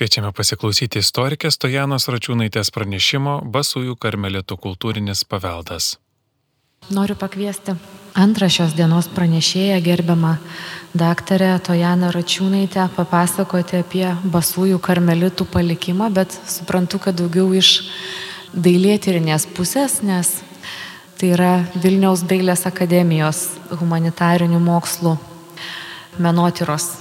Kviečiame pasiklausyti istorikės Stojanos Račiūnaitės pranešimo Basųjų karmelitų kultūrinis paveldas. Noriu pakviesti antrą šios dienos pranešėją gerbiamą daktarę Tojaną Račiūnaitę papasakoti apie Basųjų karmelitų palikimą, bet suprantu, kad daugiau iš dailėtyrinės pusės, nes tai yra Vilniaus dailės akademijos humanitarinių mokslų menotyros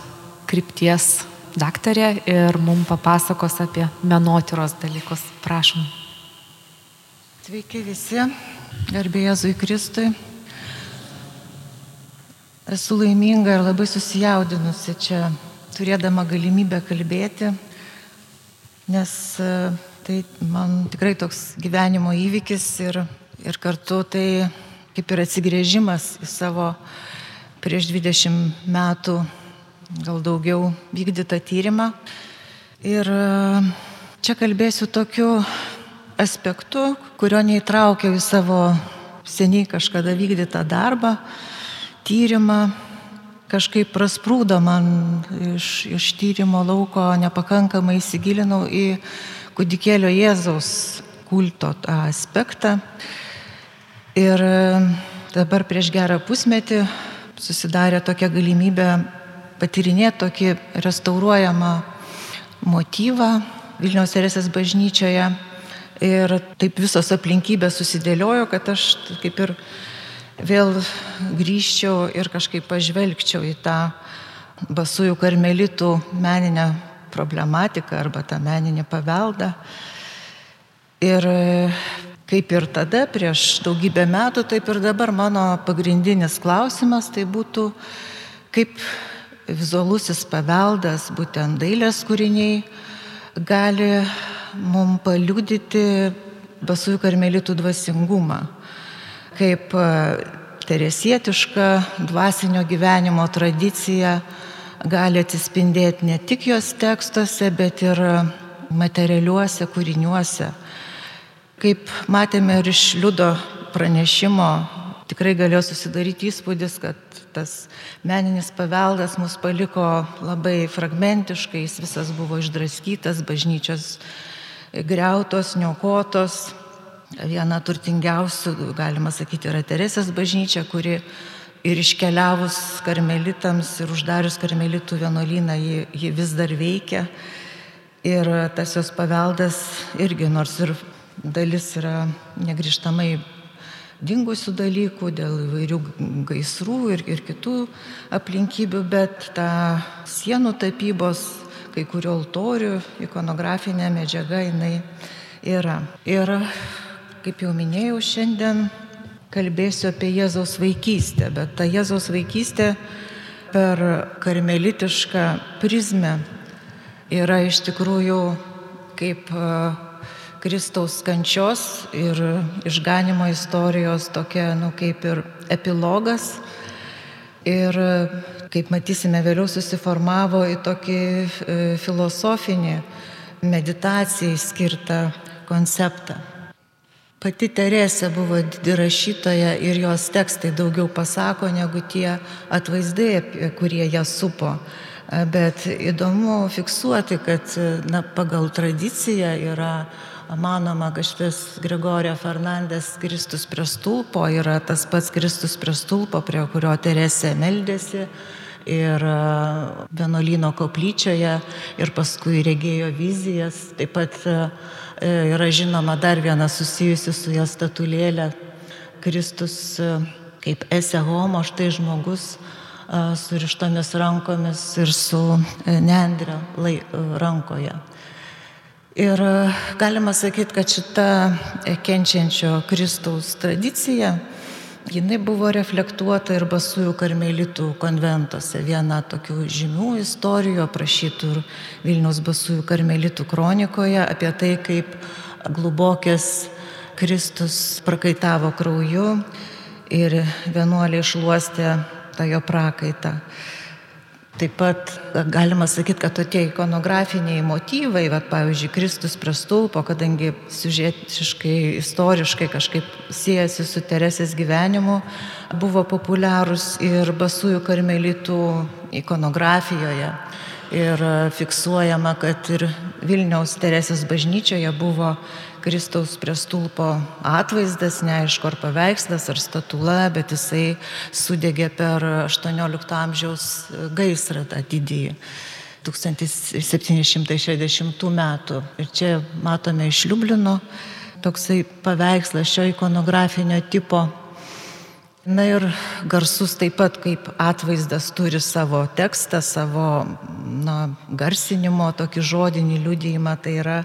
krypties daktarė ir mums papasakos apie menotyros dalykus. Prašom. Sveiki visi, garbė Jėzui Kristui. Esu laiminga ir labai susijaudinusi čia, turėdama galimybę kalbėti, nes e, tai man tikrai toks gyvenimo įvykis ir, ir kartu tai kaip ir atsigrėžimas į savo prieš 20 metų gal daugiau vykdytą tyrimą. Ir e, čia kalbėsiu tokiu aspektu, kurio neįtraukiau į savo seniai kažkada vykdytą darbą, tyrimą. Kažkaip prasprūdo man iš, iš tyrimo lauko, nepakankamai įsigilinau į kudikėlio Jėzaus kulto tą aspektą. Ir e, dabar prieš gerą pusmetį susidarė tokia galimybė patyrinėti tokį restauruojamą motyvą Vilniaus Teresės bažnyčioje. Ir taip visos aplinkybės susidėliojo, kad aš kaip ir vėl grįžčiau ir kažkaip pažvelgčiau į tą basųjų karmelitų meninę problematiką arba tą meninį paveldą. Ir kaip ir tada, prieš daugybę metų, taip ir dabar mano pagrindinis klausimas tai būtų, kaip vizualusis paveldas, būtent dailės kūriniai, gali mums paliudyti basųjų karmelitų dvasingumą, kaip e, teresietiška dvasinio gyvenimo tradicija gali atsispindėti ne tik jos tekstuose, bet ir materialiuose kūriniuose. Kaip matėme ir iš liudo pranešimo, tikrai galėjo susidaryti įspūdis, kad tas meninis paveldas mus paliko labai fragmentiškai, jis visas buvo išdraskytas, bažnyčios greutos, niokotos. Viena turtingiausių, galima sakyti, yra Teresės bažnyčia, kuri ir iškeliavus karmelitams ir uždarius karmelitų vienuolyną, ji, ji vis dar veikia. Ir tas jos paveldas irgi, nors ir dalis yra negrižtamai dingusių dalykų, dėl įvairių gaisrų ir, ir kitų aplinkybių, bet ta sienų tapybos, kai kurio altorių, ikonografinė medžiaga jinai yra. Ir, kaip jau minėjau, šiandien kalbėsiu apie Jėzaus vaikystę, bet ta Jėzaus vaikystė per karmelitišką prizmę yra iš tikrųjų kaip Kristaus kančios ir išganimo istorijos tokia, nu, kaip ir epilogas. Ir, kaip matysime, vėliau susiformavo į tokį e, filosofinį meditacijai skirtą konceptą. Pati Teresė buvo didi rašytoja ir jos tekstai daugiau pasako negu tie atvaizdai, kurie ją supo. Bet įdomu fiksuoti, kad na, pagal tradiciją yra manoma, kad šitas Gregorija Fernandės Kristus prie stulpo yra tas pats Kristus prie stulpo, prie kurio Teresė meldėsi ir e, vienuolyno koplyčioje ir paskui regėjo vizijas. Taip pat e, yra žinoma dar viena susijusi su jo statulėlė Kristus e, kaip ese homo, štai žmogus surištomis rankomis ir su nendrė rankoje. Ir e, galima sakyti, kad šita e, kenčiančio Kristaus tradicija, jinai buvo reflektuota ir basųjų karmelitų konventuose. Viena tokių žymių istorijų aprašytų ir Vilniaus basųjų karmelitų kronikoje apie tai, kaip glubokės Kristus prakaitavo krauju ir vienuoliai išluostė tą jo prakaitą. Taip pat galima sakyti, kad tokie ikonografiniai motyvai, va, pavyzdžiui, Kristus prie stulpo, kadangi siužetiškai, istoriškai kažkaip siejasi su Teresės gyvenimu, buvo populiarūs ir basųjų karmelitų ikonografijoje. Ir fiksuojama, kad ir Vilniaus Teresės bažnyčioje buvo Kristaus prie stulpo atvaizdas, neaišku ar paveikslas, ar statula, bet jisai sudegė per 18 amžiaus gaisrą tą didįjį. 1760 metų. Ir čia matome iš Liublino toksai paveikslas šio ikonografinio tipo. Na ir garsus taip pat kaip atvaizdas turi savo tekstą, savo na, garsinimo, tokį žodinį liudijimą, tai yra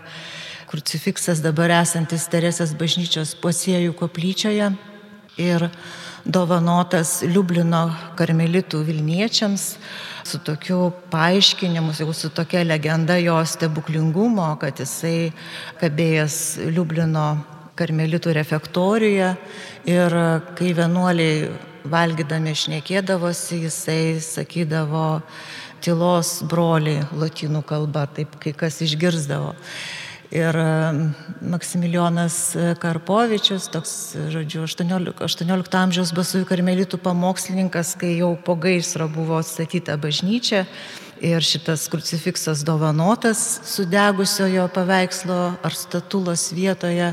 krucifiksas dabar esantis Teresės bažnyčios posėjų koplyčioje ir dovanotas Liublino karmelitų Vilniečiams su tokiu paaiškinimu, jau su tokia legenda jo stebuklingumo, kad jisai kabėjęs Liublino karmelitų refektorijoje ir kai vienuoliai valgydami šnekėdavosi, jisai sakydavo tylos broliai lotynų kalba, taip kai kas išgirzdavo. Ir Maksimilijonas Karpovičius, toks, žodžiu, 18, 18 amžiaus basųjų karmelitų pamokslininkas, kai jau po gaisro buvo atstatyta bažnyčia ir šitas krucifiksas dovanotas sudegusiojo paveikslo ar statulos vietoje,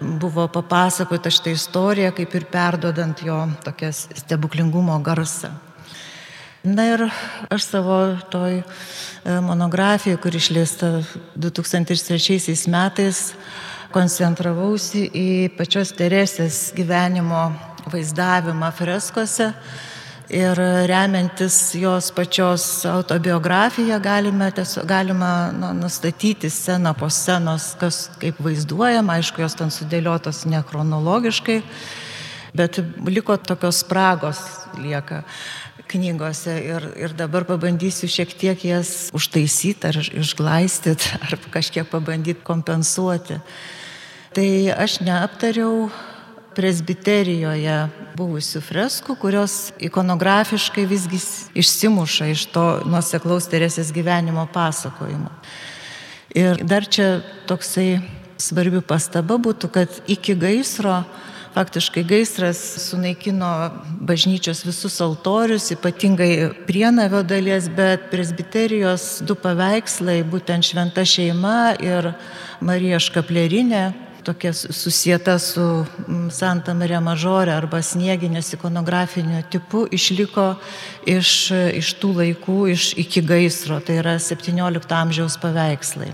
buvo papasakota šitą istoriją, kaip ir perdodant jo tokią stebuklingumo garsą. Na ir aš savo toj e, monografijoje, kur išleista 2003 metais, koncentravausi į pačios Teresės gyvenimo vaizdavimą freskose. Ir remiantis jos pačios autobiografiją galime, tiesiog, galima nu, nustatyti sceną po scenos, kas kaip vaizduojama, aišku, jos ten sudėliotos nechronologiškai, bet liko tokios spragos lieka knygose ir, ir dabar pabandysiu šiek tiek jas užtaisyti ar išglaistyti ar kažkiek pabandyti kompensuoti. Tai aš neaptariau presbiterijoje buvusių freskų, kurios ikonografiškai visgi išsimuša iš to nuoseklaus Teresės gyvenimo pasakojimo. Ir dar čia toksai svarbi pastaba būtų, kad iki gaisro Faktiškai gaisras sunaikino bažnyčios visus altorius, ypatingai prienavio dalies, bet presbiterijos du paveikslai, būtent šventa šeima ir Marija Škaplerinė, tokia susieta su Santa Marija Mažorė arba snieginės ikonografinio tipu, išliko iš, iš tų laikų, iš iki gaisro, tai yra 17 amžiaus paveikslai.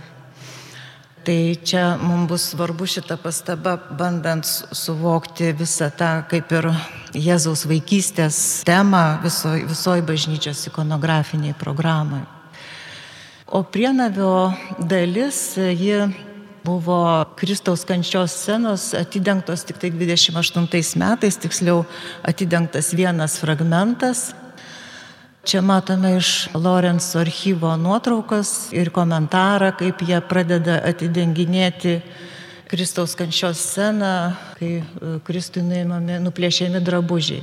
Tai čia mums bus svarbu šitą pastabą, bandant suvokti visą tą, kaip ir Jėzaus vaikystės temą visoji visoj bažnyčios ikonografiniai programai. O prienavio dalis, ji buvo Kristaus kančios scenos atidengtos tik tai 28 metais, tiksliau atidengtas vienas fragmentas Čia matome iš Lorenzo archyvo nuotraukas ir komentarą, kaip jie pradeda atidenginėti Kristaus kančios sceną, kai e, Kristui nuimami, nuplėšiami drabužiai.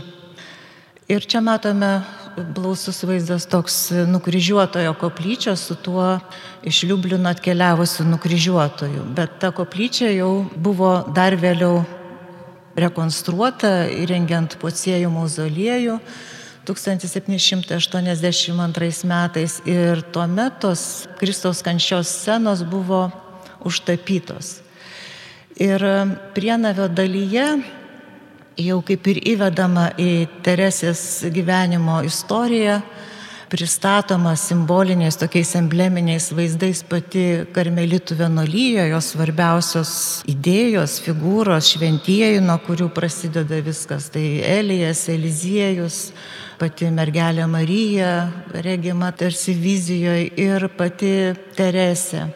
Ir čia matome blausus vaizdas toks nukryžiuotojo koplyčio su tuo iš Liublino atkeliavusiu nukryžiuotoju. Bet ta koplyčia jau buvo dar vėliau rekonstruota, įrengiant pociejų mauzoliejų 1782 metais ir tuomet tos Kristaus kančios scenos buvo užtapytos. Ir prienavio dalyje jau kaip ir įvedama į Teresės gyvenimo istoriją, pristatoma simboliniais tokiais embleminiais vaizdais pati karmelitų vienolyje, jos svarbiausios idėjos, figūros, šventieji, nuo kurių prasideda viskas. Tai Elijas, Eliziejus, pati mergelė Marija, regima tarsi vizijoje ir pati Teresė.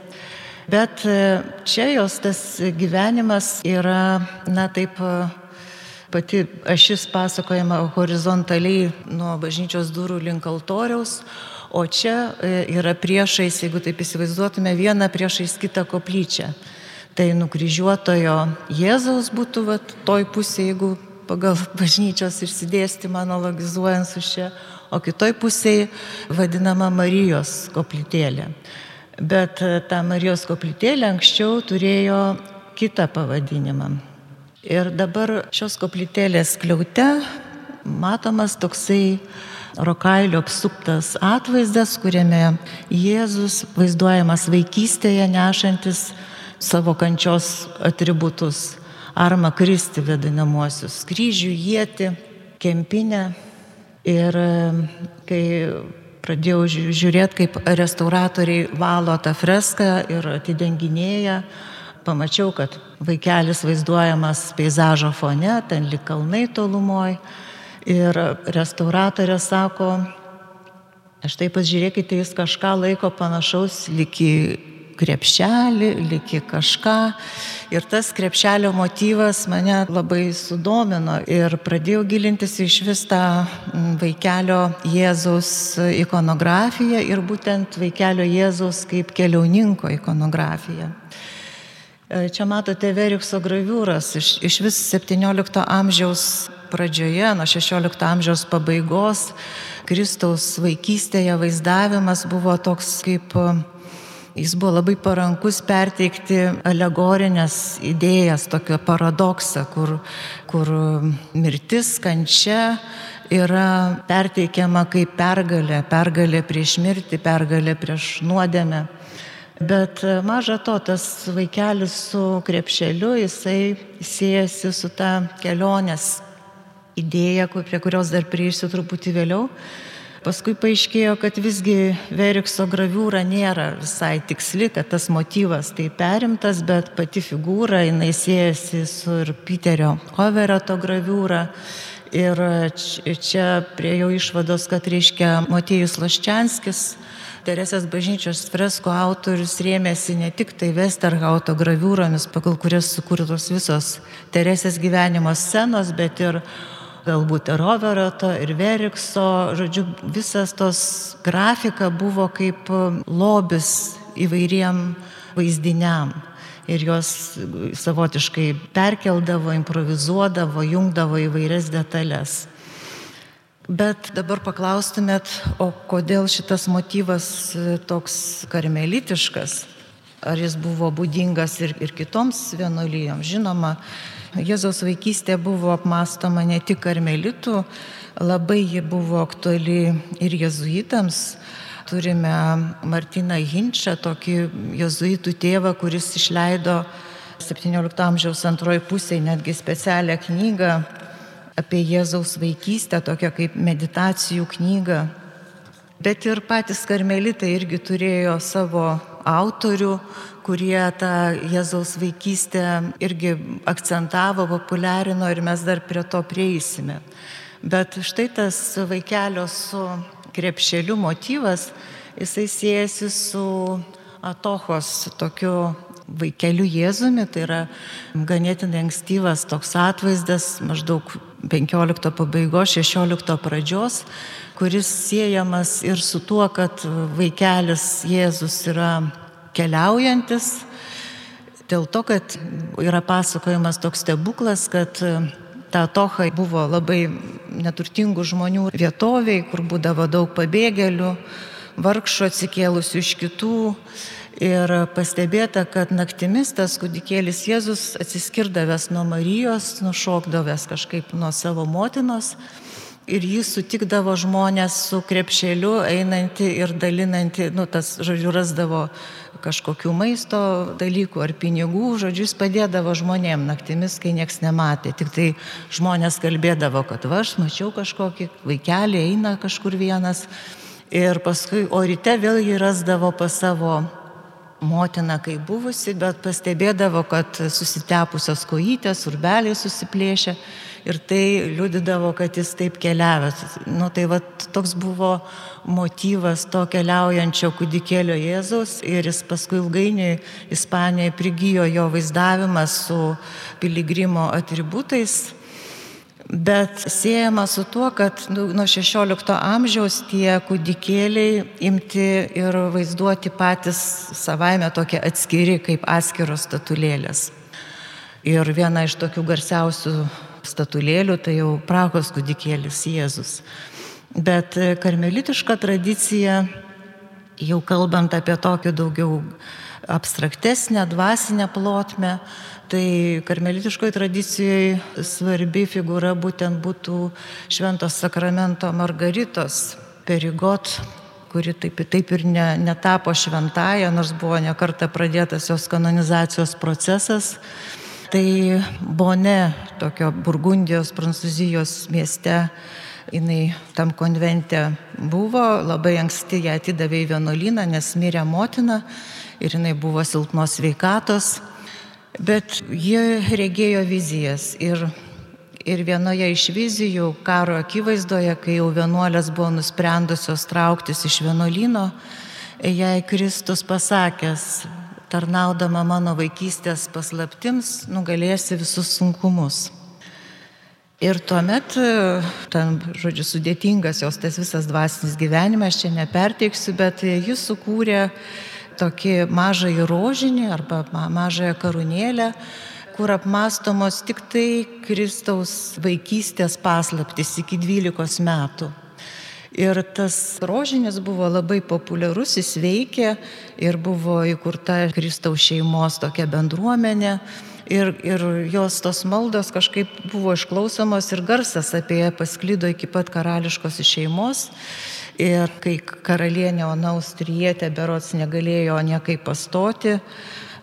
Bet e, čia jos tas gyvenimas yra, na taip, e, pati ašis pasakojama horizontaliai nuo bažnyčios durų link altoriaus, o čia e, yra priešais, jeigu taip įsivaizduotume, viena priešais kitą koplyčią. Tai nukryžiuotojo Jėzaus būtų vat, toj pusėje, jeigu pagal bažnyčios išsidėstymą analogizuojant su šia, o kitoj pusėje vadinama Marijos koplytėlė. Bet e, ta Marijos koplytėlė anksčiau turėjo kitą pavadinimą. Ir dabar šios koplytėlės kliaute matomas toksai rokailio apsuptas atvaizdas, kuriame Jėzus vaizduojamas vaikystėje nešantis savo kančios atributus arma kristi vadinamuosius - kryžių, jėti, kempinę. Ir kai pradėjau žiūrėti, kaip restauratoriai valo tą freską ir atidenginėja, pamačiau, kad vaikelis vaizduojamas peizažo fone, ten lik kalnai tolumoj. Ir restauratorė sako, štai pasižiūrėkite, jis kažką laiko panašaus liki krepšelį, liki kažką. Ir tas krepšelio motyvas mane labai sudomino ir pradėjau gilintis iš vis tą vaikelio Jėzaus ikonografiją ir būtent vaikelio Jėzaus kaip keliauninko ikonografiją. E, čia matote Verikso graviūras iš, iš vis 17 amžiaus pradžioje, nuo 16 amžiaus pabaigos, Kristaus vaikystėje vaizdavimas buvo toks kaip Jis buvo labai parankus perteikti alegorinės idėjas, tokio paradoksą, kur, kur mirtis, kančia yra perteikiama kaip pergalė, pergalė prieš mirtį, pergalė prieš nuodėmę. Bet maža to, tas vaikelis su krepšeliu, jisai siejasi su ta kelionės idėja, prie kurios dar prieisiu truputį vėliau. Paskui paaiškėjo, kad visgi Verikso graviūra nėra visai tiksli, kad tas motyvas tai perimtas, bet pati figūra, jinai siejasi su ir Piterio Hoverato graviūra. Ir čia prie jo išvados, kad reiškia Motiejus Laščianskis, Teresės bažnyčios fresko autorius rėmėsi ne tik tai Westerhauto graviūromis, pagal kurias sukurtos visos Teresės gyvenimo scenos, bet ir galbūt ir Roveroto, ir Verikso, žodžiu, visas tos grafika buvo kaip lobis įvairiem vaizdiniam. Ir jos savotiškai perkeldavo, improvizuodavo, jungdavo įvairias detalės. Bet dabar paklaustumėt, o kodėl šitas motyvas toks karmelitiškas? Ar jis buvo būdingas ir, ir kitoms vienuolyjoms? Žinoma, Jėzaus vaikystė buvo apmastoma ne tik karmelitų, labai ji buvo aktuali ir jezuitams. Turime Martiną Hinčą, tokį jezuitų tėvą, kuris išleido 17 amžiaus antroji pusėje netgi specialią knygą apie Jėzaus vaikystę, tokią kaip meditacijų knygą. Bet ir patys karmelitai irgi turėjo savo autorių, kurie tą Jėzaus vaikystę irgi akcentavo, populiarino ir mes dar prie to prieisime. Bet štai tas vaikelio su krepšeliu motyvas, jisai siejasi su Atochos tokiu vaikeliu Jėzumi, tai yra ganėtinai ankstyvas toks atvaizdas, maždaug 15 pabaigos, 16 pradžios, kuris siejamas ir su tuo, kad vaikelis Jėzus yra keliaujantis, dėl to, kad yra pasakojimas toks stebuklas, kad ta toha buvo labai neturtingų žmonių vietoviai, kur būdavo daug pabėgėlių, vargšų atsikėlusių iš kitų. Ir pastebėta, kad naktimis tas kūdikėlis Jėzus atsiskirdavęs nuo Marijos, nušokdavęs kažkaip nuo savo motinos ir jis sutikdavo žmonės su krepšeliu einantį ir dalinantį, nu tas, žodžiu, rasdavo kažkokių maisto dalykų ar pinigų, žodžiu, jis padėdavo žmonėm naktimis, kai nieks nematė. Tik tai žmonės kalbėdavo, kad va, aš mačiau kažkokį vaikelį, eina kažkur vienas. Ir paskui, o ryte vėl jį rasdavo pas savo motina kaip buvusi, bet pastebėdavo, kad susitepusios kojytės, urbeliai susiplėšė ir tai liudydavo, kad jis taip keliavęs. Nu, tai va, toks buvo motyvas to keliaujančio kūdikėlio Jėzaus ir jis paskui ilgainiui Ispanijoje prigijo jo vaizdavimas su piligrimo atributais. Bet siejama su tuo, kad nu, nuo 16 amžiaus tie kūdikėliai imti ir vaizduoti patys savaime tokie atskiri kaip atskiros statulėlės. Ir viena iš tokių garsiausių statulėlių, tai jau Prahos kūdikėlis Jėzus. Bet karmelitiška tradicija jau kalbant apie tokį daugiau abstraktesnę, dvasinę plotmę, tai karmelitiškoje tradicijoje svarbi figūra būtent būtų Šventos sakramento Margaritos Perigot, kuri taip, taip ir ne, netapo šventąją, nors buvo nekarta pradėtas jos kanonizacijos procesas. Tai Bone, tokio Burgundijos, Prancūzijos mieste, jinai tam konvente buvo, labai anksti ją atidavė į vienuolyną, nes mirė motina ir jinai buvo silpnos veikatos, bet jie regėjo vizijas ir Ir vienoje iš vizijų karo akivaizdoje, kai jau vienuolės buvo nusprendusios trauktis iš vienuolino, jai Kristus pasakęs, tarnaudama mano vaikystės paslaptims, nugalėsi visus sunkumus. Ir tuomet, ten, žodžiu, sudėtingas jos tas visas dvasinis gyvenimas, čia neperteiksiu, bet jis sukūrė tokį mažąjį rožinį arba mažąją karūnėlę, kur apmastomos tik tai Kristaus vaikystės paslaptis iki 12 metų. Ir tas rožinis buvo labai populiarus, jis veikė ir buvo įkurta Kristaus šeimos tokia bendruomenė. Ir, ir jos tos maldos kažkaip buvo išklausomos ir garsas apie ją pasklydo iki pat karališkos šeimos. Ir kai karalienė Ona Austrietė berots negalėjo niekaip pastoti,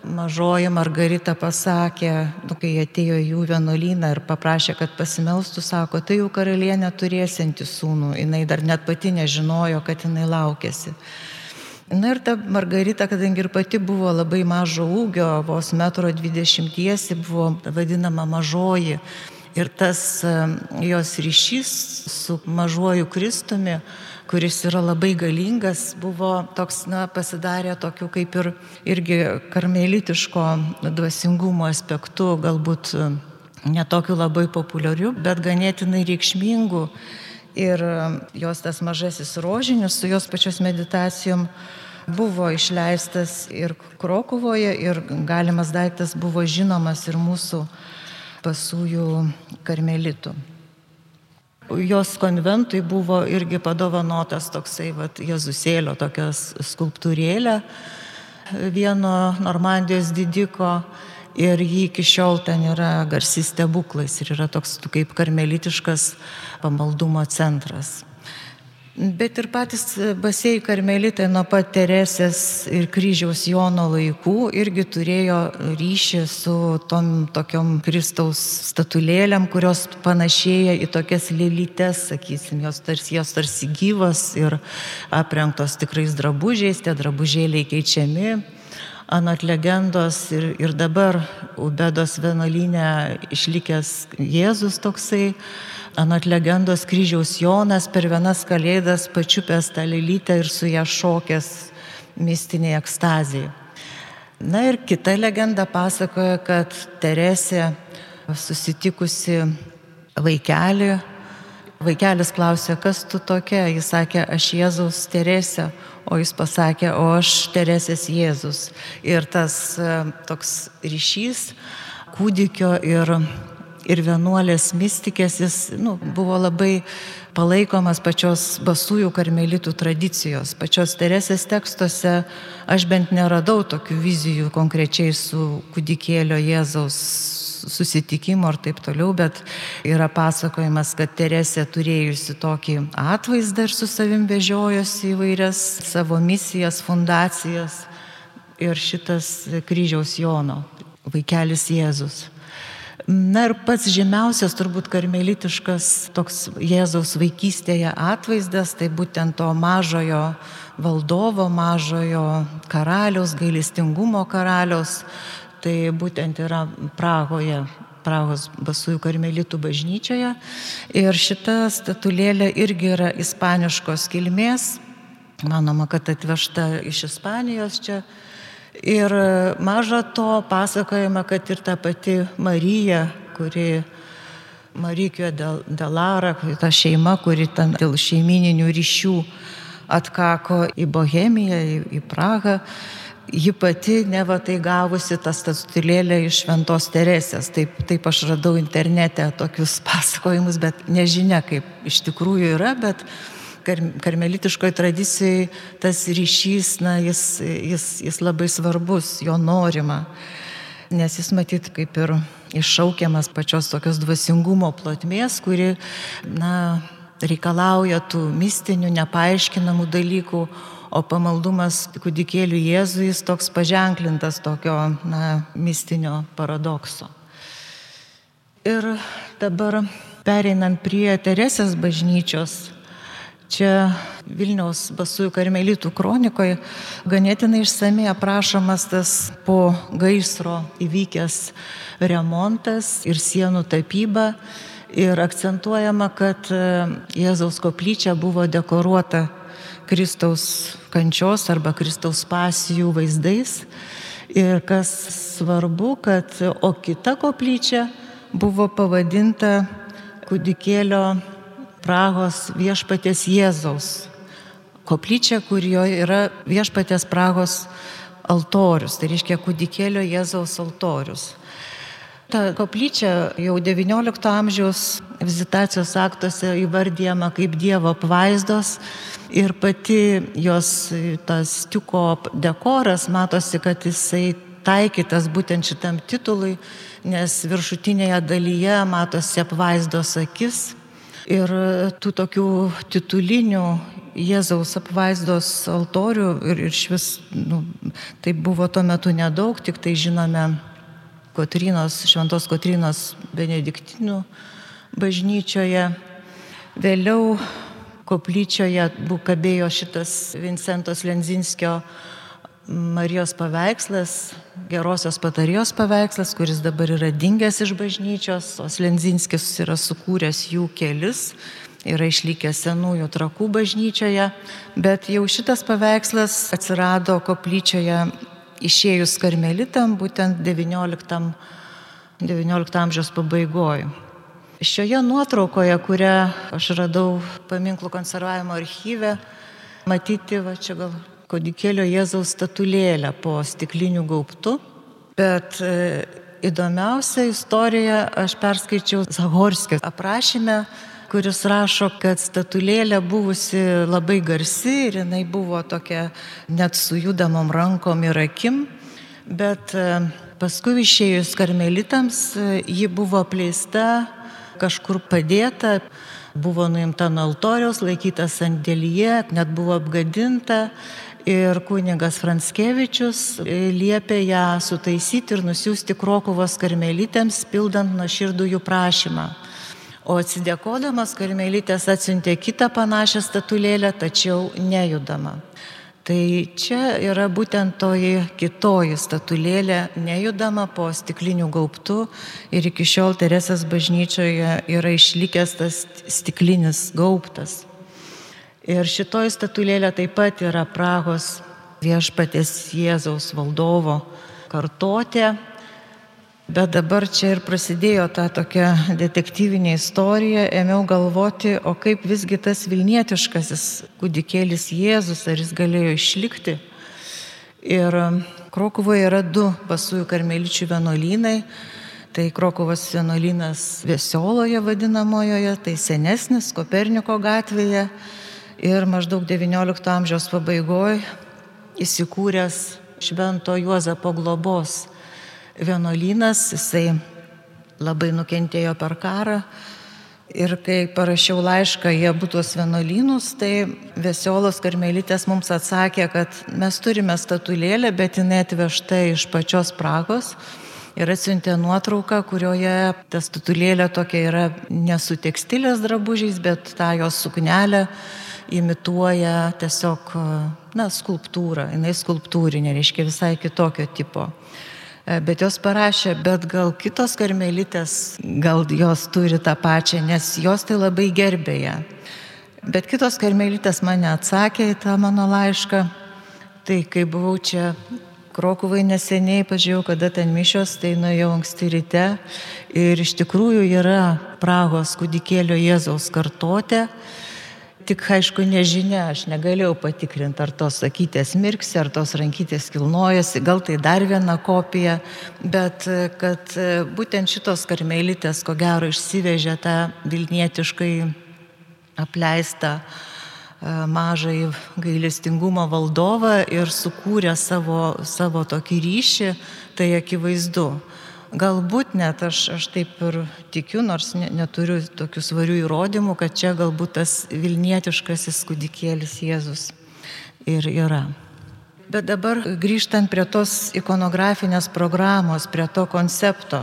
mažoji Margarita pasakė, nu, kai atėjo jų vienuolyną ir paprašė, kad pasimelstų, sako, tai jau karalienė turėsinti sūnų, jinai dar net pati nežinojo, kad jinai laukėsi. Na ir ta Margarita, kadangi ir pati buvo labai mažo ūgio, vos metro dvidešimties, buvo vadinama mažoji. Ir tas jos ryšys su mažuoju Kristumi kuris yra labai galingas, buvo toks, na, pasidarė tokiu kaip ir irgi karmelitiško dvasingumo aspektu, galbūt netokiu labai populiariu, bet ganėtinai reikšmingu. Ir jos tas mažasis rožinis su jos pačios meditacijom buvo išleistas ir Krokuvoje, ir galimas daiktas buvo žinomas ir mūsų pasųjų karmelitų jos konventui buvo irgi padovanotas toksai vat, Jėzusėlio tokias skulptūrėlė vieno Normandijos didiko ir jį iki šiol ten yra garsi stebuklais ir yra toks kaip karmelitiškas pamaldumo centras. Bet ir patys basėjai karmelitai nuo pat Teresės ir kryžiaus Jono laikų irgi turėjo ryšį su tom tokiom Kristaus statulėlėm, kurios panašėja į tokias lėlytes, sakysim, jos tarsi, jos tarsi gyvos ir aprengtos tikrais drabužiais, tie drabužėliai keičiami. Anot legendos ir, ir dabar Ubedos vienuolinė išlikęs Jėzus toksai Anot legendos kryžiaus Jonas per vienas kalėdas pačiupęs tą lelytę ir su ją šokęs mistiniai ekstazijai. Na ir kita legenda pasakoja, kad Teresė susitikusi vaikelį, vaikelis klausė, kas tu tokia, jis sakė, aš Jėzaus Teresė, o jis pasakė, o aš Teresės Jėzus. Ir tas e, toks ryšys kūdikio ir ir vienuolės mystikės, jis nu, buvo labai palaikomas pačios basųjų karmelitų tradicijos. Pačios Teresės tekstuose aš bent neradau tokių vizijų konkrečiai su kūdikėlio Jėzaus susitikimo ir taip toliau, bet yra pasakojimas, kad Teresė turėjusi tokį atvaizdą ir su savim vežiojosi įvairias savo misijas, fundacijas ir šitas kryžiaus Jono, vaikelis Jėzus. Na ir pats žymiausias turbūt karmelitiškas toks Jėzaus vaikystėje atvaizdas, tai būtent to mažojo valdovo, mažojo karaliaus, gailestingumo karaliaus, tai būtent yra Prahoje, Prahos basųjų karmelitų bažnyčioje. Ir šita statulėlė irgi yra ispaniškos kilmės, manoma, kad atvežta iš Ispanijos čia Ir maža to pasakojama, kad ir ta pati Marija, kuri Marykio Delara, ta šeima, kuri ten dėl šeimininių ryšių atkako į Bohemiją, į Prahą, ji pati neva tai gavusi tą statulėlę iš Šventos Teresės. Taip, taip aš radau internete tokius pasakojimus, bet nežinia, kaip iš tikrųjų yra, bet karmelitiškoje tradicijoje tas ryšys, na, jis, jis, jis labai svarbus, jo norima. Nes jis matyt kaip ir iššaukiamas pačios tokios dvasingumo plotmės, kuri, na, reikalauja tų mistinių, nepaaiškinamų dalykų, o pamaldumas kūdikėlių Jėzui jis toks paženklintas tokio, na, mistinio paradokso. Ir dabar pereinant prie Teresės bažnyčios, čia Vilniaus basųjų karmelitų kronikoje ganėtinai išsamei aprašomas tas po gaisro įvykęs remontas ir sienų tapyba. Ir akcentuojama, kad e, Jėzaus koplyčia buvo dekoruota Kristaus kančios arba Kristaus pasijų vaizdais. Ir kas svarbu, kad o kita koplyčia buvo pavadinta kūdikėlio Prahos viešpatės Jėzaus koplyčia, kurioje yra viešpatės Prahos altorius, tai reiškia kūdikėlio Jėzaus altorius. Ta koplyčia jau XIX amžiaus vizitacijos aktuose įvardyjama kaip Dievo apvaizdos. Ir pati jos tas stiuko dekoras matosi, kad jisai taikytas būtent šitam titului, nes viršutinėje dalyje matosi apvaizdos akis. Ir tų tokių titulinių Jėzaus apvaizdos altorių ir, ir švis, nu, tai buvo tuo metu nedaug, tik tai žinome Kotrinos, Šventos Kotrinos benediktinų bažnyčioje. Vėliau koplyčioje kabėjo šitas Vincentos Lenzinskio Marijos paveikslas, gerosios patarėjos paveikslas, kuris dabar yra dingęs iš bažnyčios, o Lenzinskis yra sukūręs jų kelis, yra išlikęs senųjų trakų bažnyčioje, bet jau šitas paveikslas atsirado koplyčioje išėjus karmelitam būtent XIX, XIX amžiaus pabaigoje. Šioje nuotraukoje, kurią aš radau paminklų konservavimo archyve, matyti, va čia gal kodikėlio Jėzaus statulėlę po stiklinių gaubtų, bet e, įdomiausia istorija aš perskaičiau Zahorskio aprašymę kuris rašo, kad statulėlė buvusi labai garsi ir jinai buvo tokia net sujudamom rankom ir akim, bet e, paskui išėjus karmelitams e, ji buvo apleista, kažkur padėta, buvo nuimta nuo altoriaus, laikyta sandėlyje, net buvo apgadinta ir kunigas Franskevičius e, liepė ją sutaisyti ir nusiųsti Krokovos karmelitėms, pildant nuo širdų jų prašymą. O atsidėkodamas karmelytės atsiuntė kitą panašią statulėlę, tačiau nejudama. Tai čia yra būtent toji kitoji statulėlė, nejudama po stiklinių gaubtų ir iki šiol Teresės bažnyčioje yra išlikęs tas stiklinis gaubtas. Ir šitoji statulėlė taip pat yra Prahos viešpatės Jėzaus valdovo kartotė, Bet dabar čia ir prasidėjo ta tokia detektyvinė istorija, ėmiau galvoti, o kaip visgi tas Vilnietiškasis kūdikėlis Jėzus, ar jis galėjo išlikti. Ir um, Krokuvoje yra du basųjų karmeličių vienuolynai. Tai Krokovas vienuolynas Vesioloje vadinamojoje, tai senesnis Koperniko gatvėje ir maždaug XIX amžiaus pabaigoje įsikūręs Švento Juozapo globos vienuolynas, jisai labai nukentėjo per karą. Ir kai parašiau laišką į abu tuos vienuolynus, tai Vesiolos karmelitės mums atsakė, kad mes turime statulėlę, bet jinai atvežta iš pačios Pragos. Ir atsiuntė nuotrauką, kurioje ta statulėlė tokia yra nesu tekstilės drabužiais, bet tą jos suknelę imituoja tiesiog, na, skulptūrą. Jis skulptūrinė, reiškia visai kitokio tipo. E, bet jos parašė, bet gal kitos karmelitės, gal jos turi tą pačią, nes jos tai labai gerbė ją. Bet kitos karmelitės mane atsakė į tą mano laišką. Tai kai buvau čia Krokuvai neseniai, pažiūrėjau, kada ten mišios, tai nuėjau anksti ryte ir iš tikrųjų yra Prahos kūdikėlio Jėzaus kartotė tik aišku nežinia, aš negalėjau patikrinti, ar tos sakytės mirksi, ar tos rankytės kilnojasi, gal tai dar viena kopija, bet kad būtent šitos karmelitės, ko gero, išsivežė tą vilnietiškai apleistą mažai gailestingumo valdovą ir sukūrė savo, savo tokį ryšį, tai akivaizdu. Galbūt net aš, aš taip ir tikiu, nors ne, neturiu tokių svarių įrodymų, kad čia galbūt tas vilnietiškasis kudikėlis Jėzus ir yra. Bet dabar grįžtant prie tos ikonografinės programos, prie to koncepto,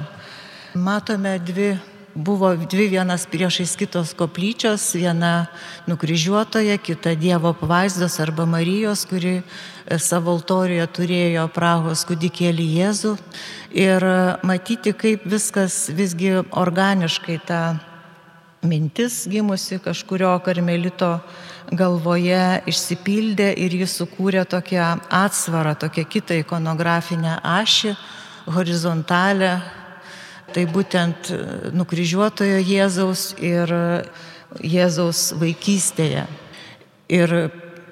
matome dvi buvo dvi vienas priešais kitos koplyčios, viena nukryžiuotoja, kita Dievo pavaizdos arba Marijos, kuri e, savo altorijoje turėjo Prahos kudikėlį Jėzų. Ir e, matyti, kaip viskas visgi organiškai ta mintis gimusi kažkurio karmelito galvoje išsipildė ir jis sukūrė tokią atsvarą, tokią kitą ikonografinę ašį, horizontalę, Tai būtent e, nukryžiuotojo Jėzaus ir Jėzaus vaikystėje. Ir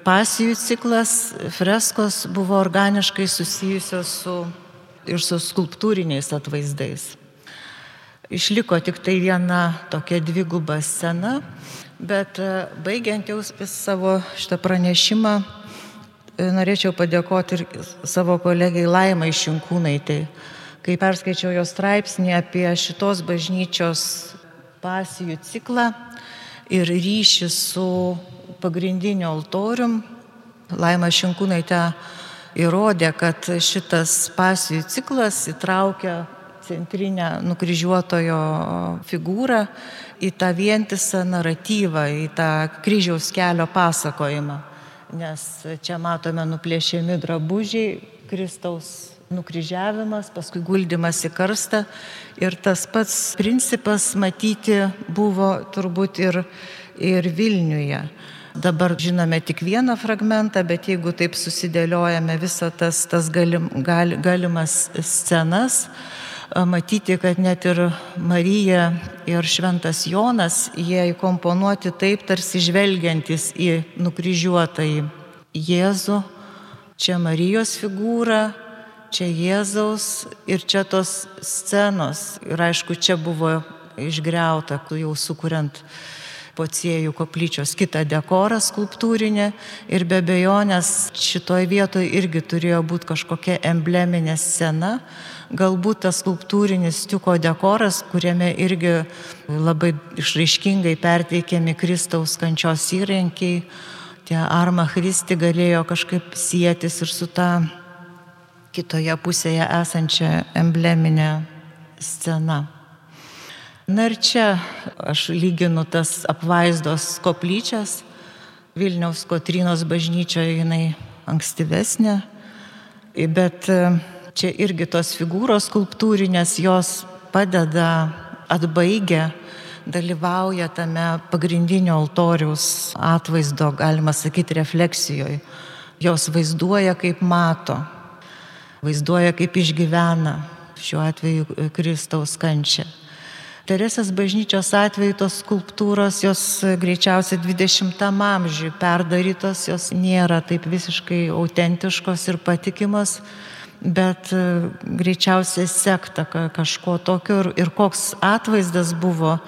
pasijų ciklas, freskos buvo organiškai susijusios su, ir su skulptūriniais atvaizdais. Išliko tik tai viena tokia dviguba scena, bet e, baigiant jau savo šitą pranešimą, e, norėčiau padėkoti ir savo kolegai Laimai Šinkūnaitai kai perskaičiau jo straipsnį apie šitos bažnyčios pasijų ciklą ir ryšį su pagrindiniu altorium, Laima Šinkūnaitė įrodė, kad šitas pasijų ciklas įtraukia centrinę nukryžiuotojo figūrą į tą vientisą naratyvą, į tą kryžiaus kelio pasakojimą. Nes čia matome nuplėšiami drabužiai Kristaus nukryžiavimas, paskui guldymas į karstą. Ir tas pats principas matyti buvo turbūt ir, ir Vilniuje. Dabar žinome tik vieną fragmentą, bet jeigu taip susidėliojame visą tas, tas galim, gal, galimas scenas, matyti, kad net ir Marija ir Šventas Jonas, jie įkomponuoti taip, tarsi žvelgiantis į nukryžiuotąjį Jėzų, čia Marijos figūra, čia Jėzaus ir čia tos scenos. Ir aišku, čia buvo išgriauta, jau sukuriant pociejų koplyčios kitą dekorą skulptūrinę. Ir be bejonės šitoje vietoje irgi turėjo būti kažkokia embleminė scena, galbūt tas skulptūrinis stiuko dekoras, kuriame irgi labai išraiškingai perteikiami Kristaus kančios įrankiai, tie arma Kristi galėjo kažkaip sėtis ir su ta kitoje pusėje esančią embleminę sceną. Na ir čia aš lyginu tas apvaizdos koplyčias. Vilniaus Kotrinos bažnyčioje jinai ankstyvesnė, bet e, čia irgi tos figūros skulptūrinės jos padeda atbaigę dalyvauja tame pagrindinio altoriaus atvaizdo, galima sakyti, refleksijoje. Jos vaizduoja, kaip mato, vaizduoja, kaip išgyvena šiuo atveju e, Kristaus kančią. Teresės bažnyčios atveju tos skulptūros, jos e, greičiausiai 20 amžiui perdarytos, jos nėra taip visiškai autentiškos ir patikimos, bet e, greičiausiai sekta kažko tokio ir, ir koks atvaizdas buvo,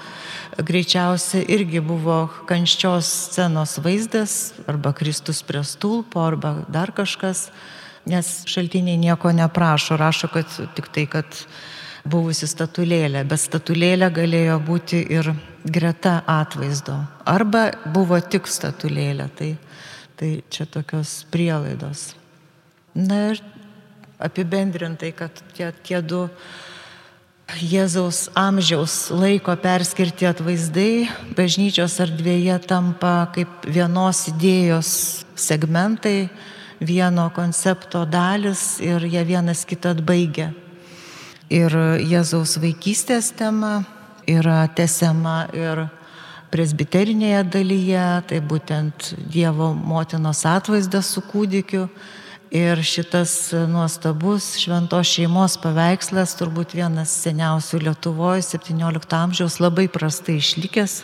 greičiausiai irgi buvo kančios scenos vaizdas, arba Kristus prie stulpo, arba dar kažkas nes šaltiniai nieko neprašo, rašo, kad tik tai, kad buvusi statulėlė, bet statulėlė galėjo būti ir greta atvaizdo. Arba buvo tik statulėlė, tai, tai čia tokios prielaidos. Na ir apibendrintai, kad tie, tie du Jėzaus amžiaus laiko perskirti atvaizdai bažnyčios erdvėje tampa kaip vienos idėjos segmentai, vieno koncepto dalis ir jie vienas kitą atbaigia. Ir Jėzaus vaikystės tema yra tesiama ir presbiterinėje dalyje, tai būtent Dievo motinos atvaizdas su kūdikiu. Ir šitas nuostabus šventos šeimos paveikslas, turbūt vienas seniausių Lietuvoje, 17 amžiaus, labai prastai išlikęs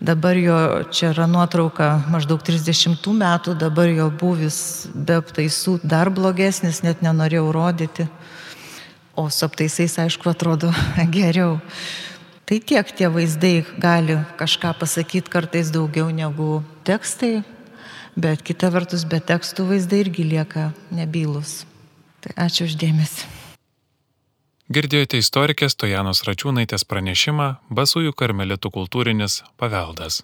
Dabar jo, čia yra nuotrauka maždaug 30 metų, dabar jo buvis be aptaisų dar blogesnis, net nenorėjau rodyti. O su aptaisais, aišku, atrodo geriau. Tai tiek tie vaizdai gali kažką pasakyti kartais daugiau negu tekstai. bet kita vertus be tekstų vaizdai irgi lieka nebylus. Tai ačiū uždėmesi. Girdėjote istorikės Tojanos Račiūnaitės pranešimą Basųjų karmelitų kultūrinis paveldas.